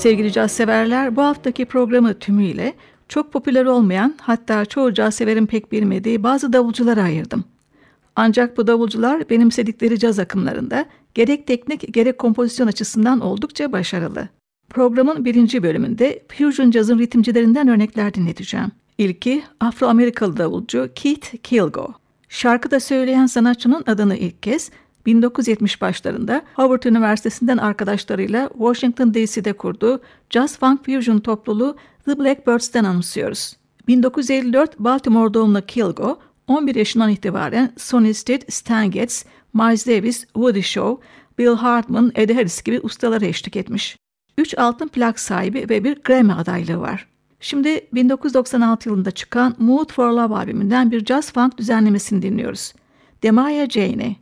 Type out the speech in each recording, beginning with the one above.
Sevgili caz severler bu haftaki programı tümüyle çok popüler olmayan hatta çoğu caz severin pek bilmediği bazı davulculara ayırdım. Ancak bu davulcular benimsedikleri caz akımlarında gerek teknik gerek kompozisyon açısından oldukça başarılı. Programın birinci bölümünde Fusion Jazz'ın ritimcilerinden örnekler dinleteceğim. İlki Afro-Amerikalı davulcu Keith Kilgo. Şarkıda söyleyen sanatçının adını ilk kez 1970 başlarında Howard Üniversitesi'nden arkadaşlarıyla Washington DC'de kurduğu Jazz Funk Fusion topluluğu The Blackbirds'ten anımsıyoruz. 1954 Baltimore doğumlu Kilgo, 11 yaşından itibaren Sonny Stitt, Stan Getz, Miles Davis, Woody Shaw, Bill Hartman, Eddie Harris gibi ustalara eşlik etmiş. 3 altın plak sahibi ve bir Grammy adaylığı var. Şimdi 1996 yılında çıkan Mood for Love albümünden bir jazz funk düzenlemesini dinliyoruz. Demaya Jane'i.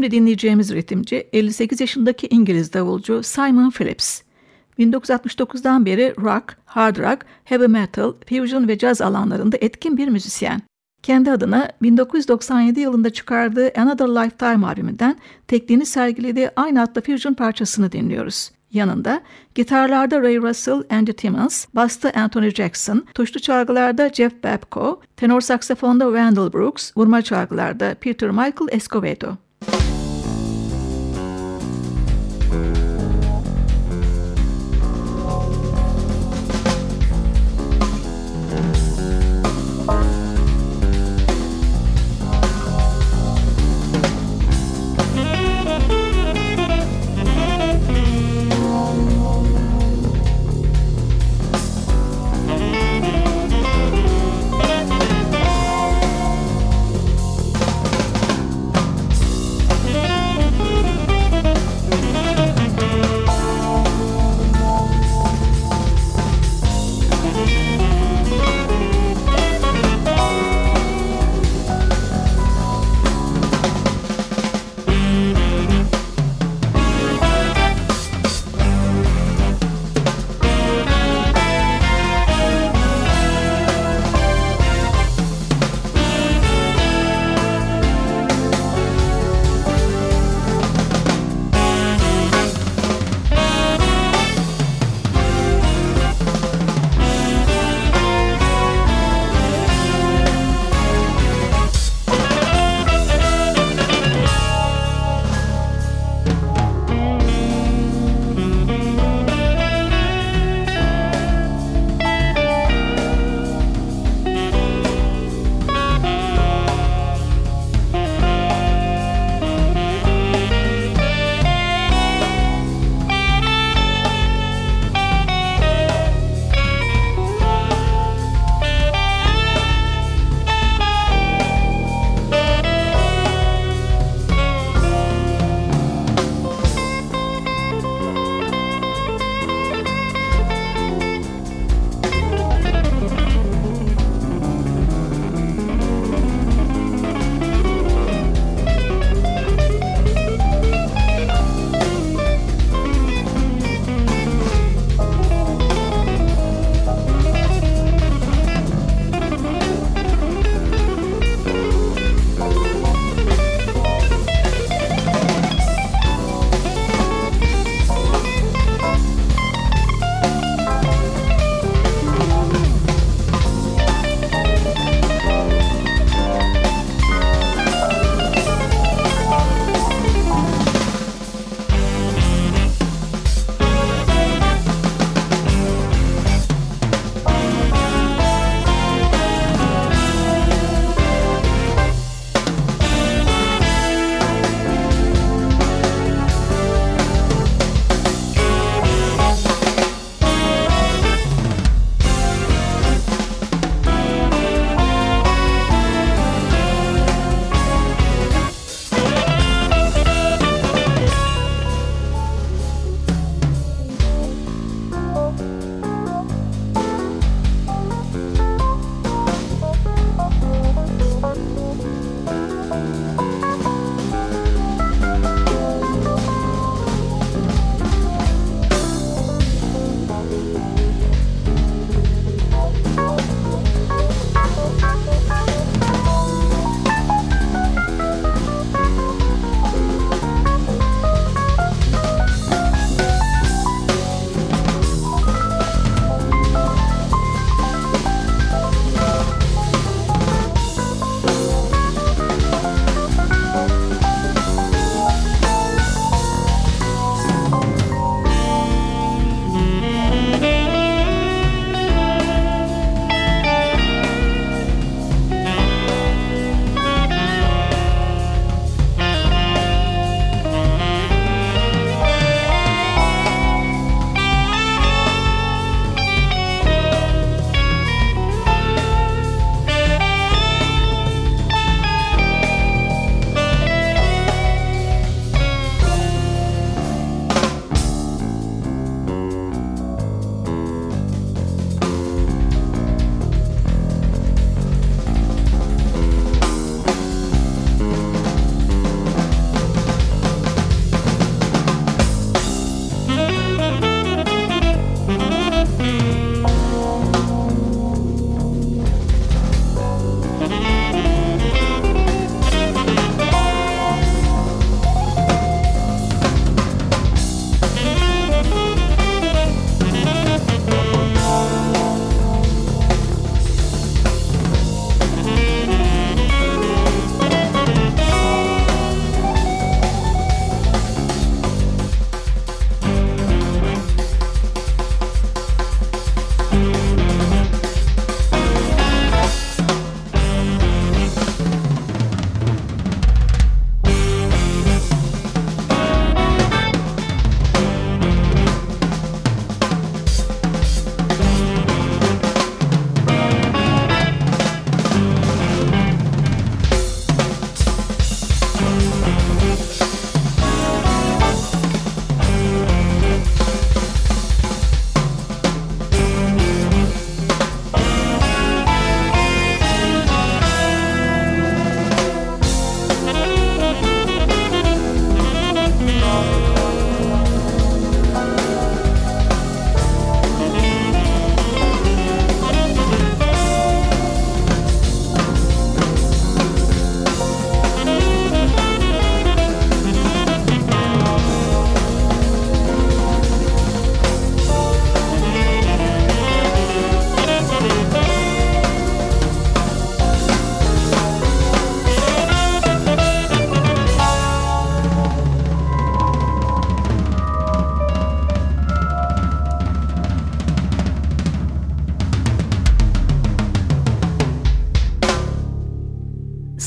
Şimdi dinleyeceğimiz ritimci 58 yaşındaki İngiliz davulcu Simon Phillips. 1969'dan beri rock, hard rock, heavy metal, fusion ve caz alanlarında etkin bir müzisyen. Kendi adına 1997 yılında çıkardığı Another Lifetime albümünden tekniğini sergilediği aynı adlı fusion parçasını dinliyoruz. Yanında gitarlarda Ray Russell, Andy Timmons, basta Anthony Jackson, tuşlu çalgılarda Jeff Babco, tenor saksafonda Wendell Brooks, vurma çalgılarda Peter Michael Escovedo. Bye.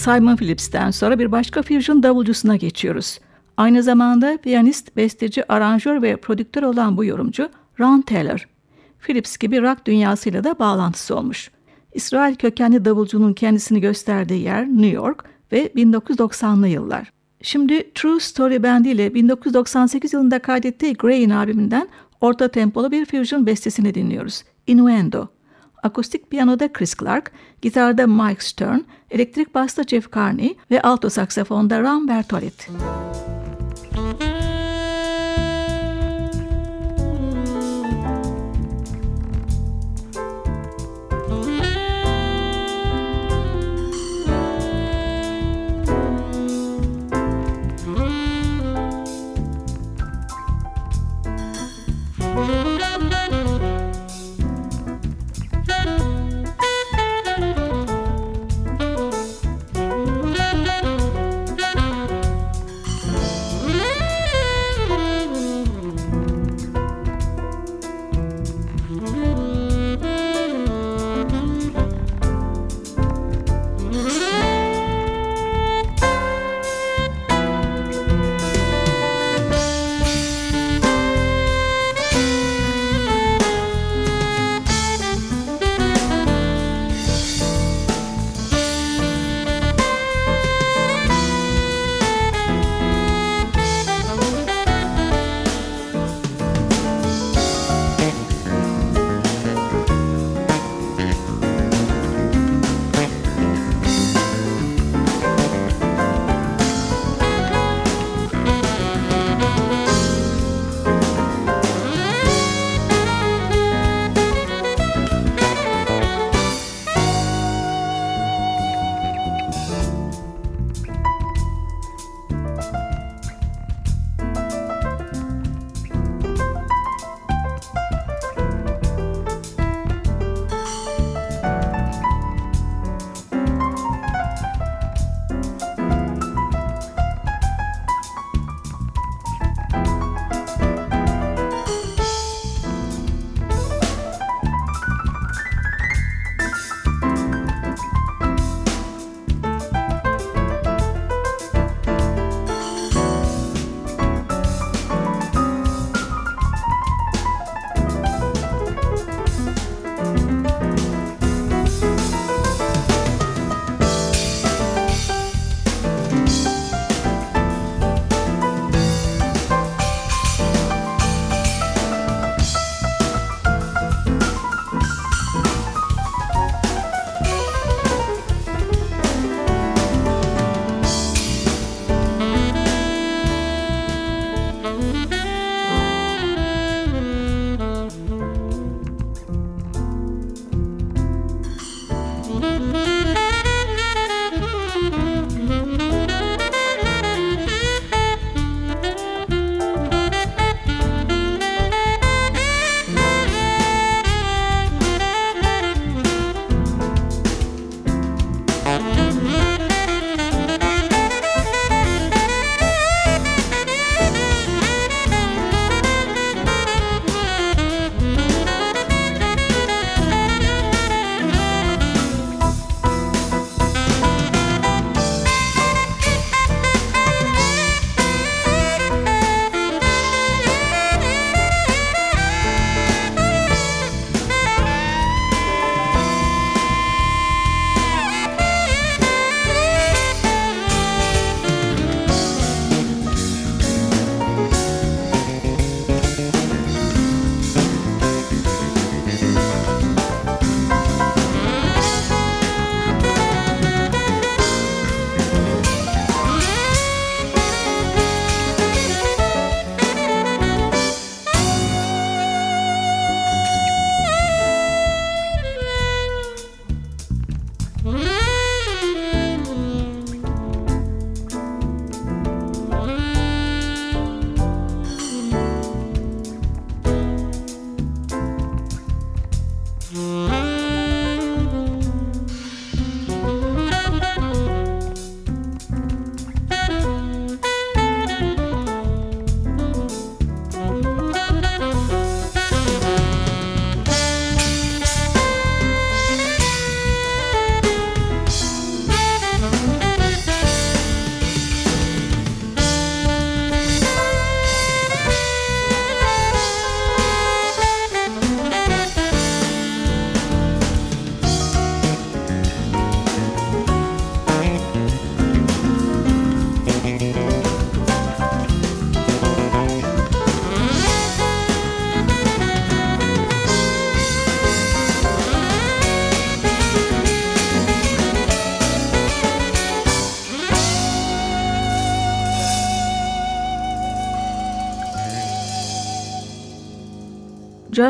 Simon Phillips'ten sonra bir başka fusion davulcusuna geçiyoruz. Aynı zamanda piyanist, besteci, aranjör ve prodüktör olan bu yorumcu Ron Taylor. Phillips gibi rock dünyasıyla da bağlantısı olmuş. İsrail kökenli davulcunun kendisini gösterdiği yer New York ve 1990'lı yıllar. Şimdi True Story Band ile 1998 yılında kaydettiği Gray'in albümünden orta tempolu bir fusion bestesini dinliyoruz. Innuendo. Akustik piyanoda Chris Clark, gitarda Mike Stern, elektrik basta Jeff Carney ve alto saksafonda Ram Bertolet. Müzik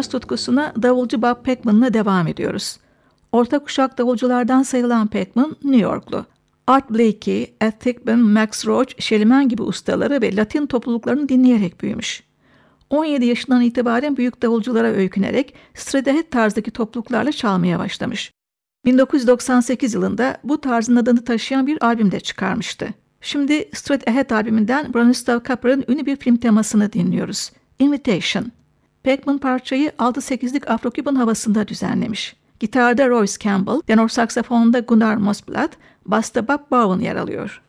caz tutkusuna davulcu Bob Peckman'la devam ediyoruz. Orta kuşak davulculardan sayılan Peckman, New Yorklu. Art Blakey, Ed Thigpen, Max Roach, Shelman gibi ustaları ve Latin topluluklarını dinleyerek büyümüş. 17 yaşından itibaren büyük davulculara öykünerek Stradihet tarzdaki topluluklarla çalmaya başlamış. 1998 yılında bu tarzın adını taşıyan bir albüm de çıkarmıştı. Şimdi Straight Ahead albümünden Branislav Kapar'ın ünlü bir film temasını dinliyoruz. Invitation. Pac-Man parçayı 6-8'lik Afro-Cuban havasında düzenlemiş. Gitarda Royce Campbell, tenor saksafonda Gunnar Mosblad, basta Bob Bowen yer alıyor.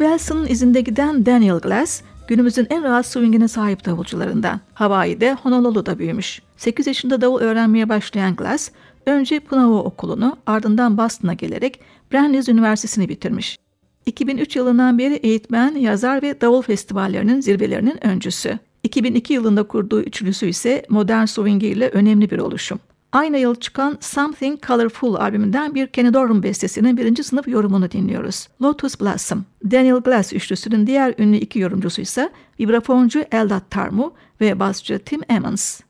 Louis Bellson'ın izinde giden Daniel Glass, günümüzün en rahat swingine sahip davulcularından. Hawaii'de Honolulu'da büyümüş. 8 yaşında davul öğrenmeye başlayan Glass, önce Punahou Okulu'nu ardından Boston'a gelerek Brandeis Üniversitesi'ni bitirmiş. 2003 yılından beri eğitmen, yazar ve davul festivallerinin zirvelerinin öncüsü. 2002 yılında kurduğu üçlüsü ise modern swing ile önemli bir oluşum. Aynı yıl çıkan Something Colorful albümünden bir Kenny Dorham bestesinin birinci sınıf yorumunu dinliyoruz. Lotus Blossom. Daniel Glass üçlüsünün diğer ünlü iki yorumcusu ise vibrafoncu Eldad Tarmu ve basçı Tim Emmons.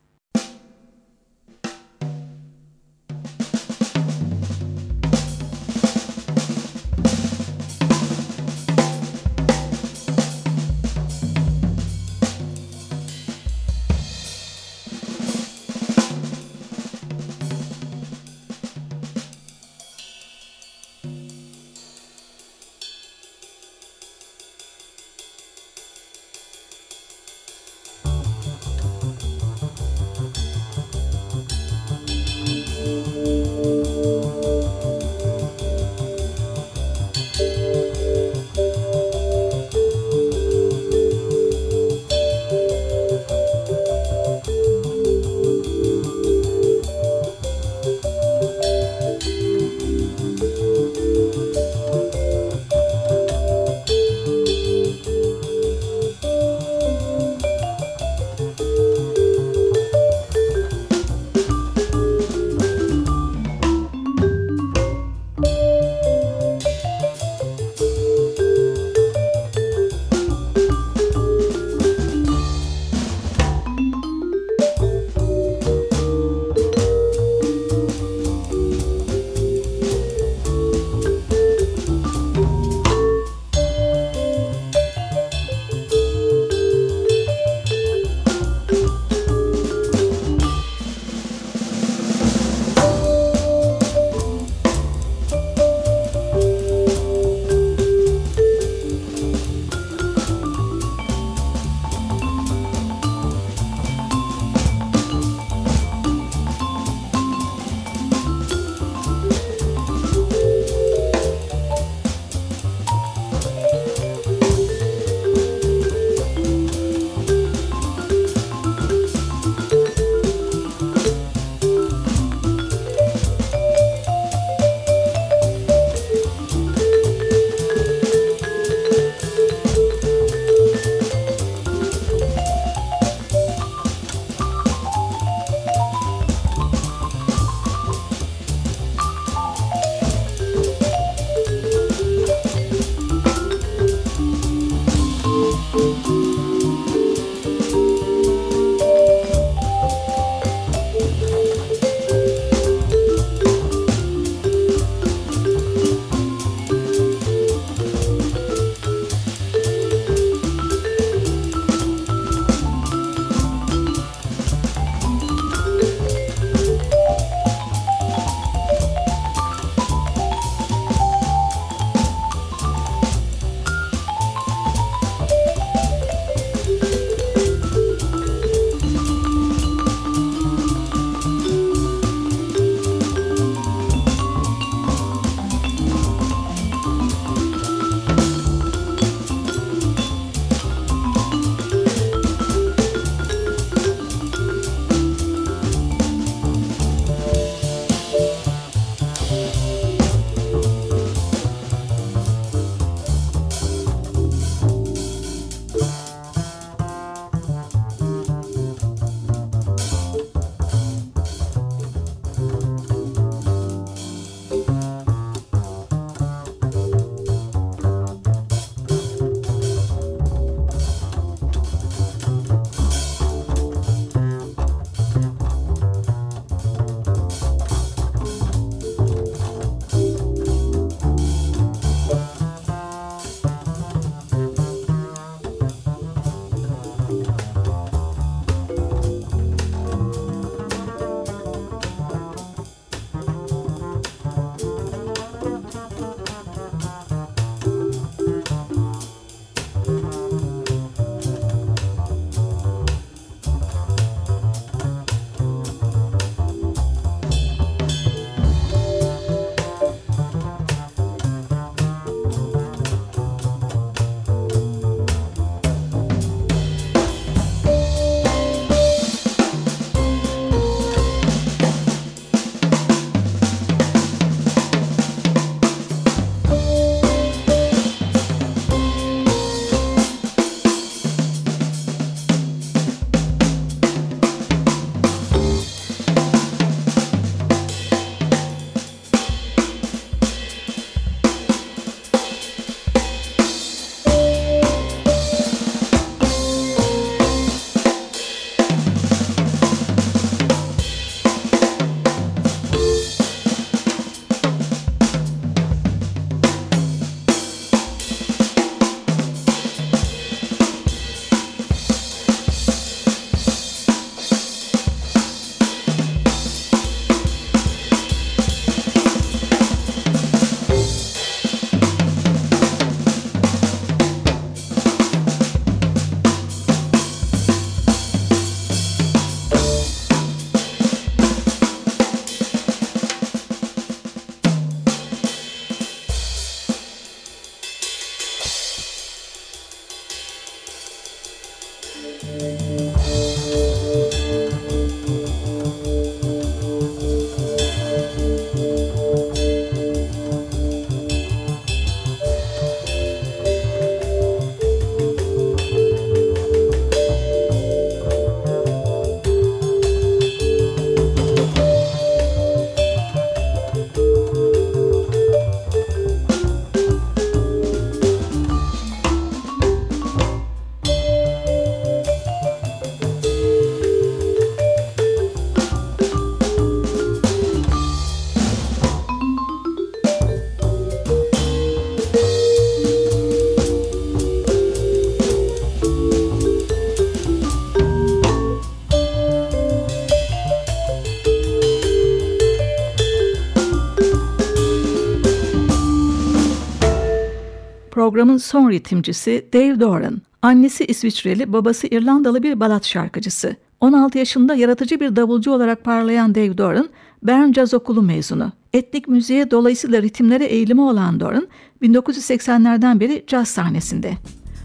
Programın son ritimcisi Dave Doran. Annesi İsviçreli, babası İrlandalı bir balat şarkıcısı. 16 yaşında yaratıcı bir davulcu olarak parlayan Dave Doran, Bern Jazz Okulu mezunu. Etnik müziğe dolayısıyla ritimlere eğilimi olan Doran, 1980'lerden beri caz sahnesinde.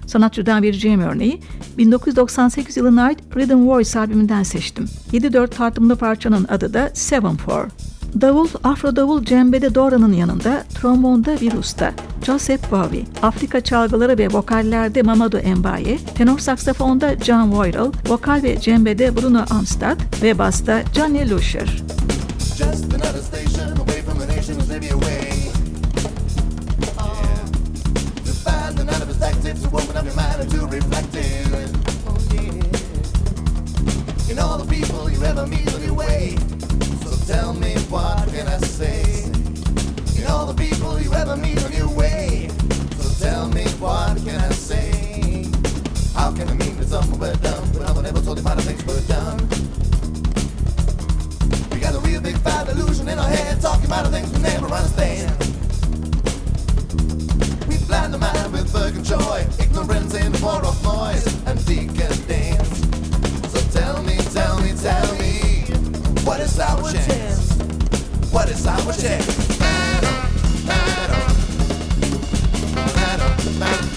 Sanatçıdan vereceğim örneği 1998 yılına ait Rhythm Voice albümünden seçtim. 7-4 tartımlı parçanın adı da Seven Four. Davul, Afro davul cembede Dora'nın yanında, trombonda bir usta, Joseph Bowie, Afrika çalgıları ve vokallerde Mamadou Mbaye, tenor saksafonda John Voiral, vokal ve cembede Bruno Amstad ve basta Johnny Lusher. Just another station can I mean that something were done when no one ever told you how things were done? We got a real big fat illusion in our head, talking about the things we never understand. We blind the mind with fucking joy, ignorance in the war of noise and decadence. So tell me, tell me, tell me. What is our chance? What is our chance? Battle, battle, battle,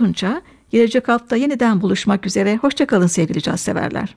Tunça. Gelecek hafta yeniden buluşmak üzere. Hoşçakalın sevgili caz severler.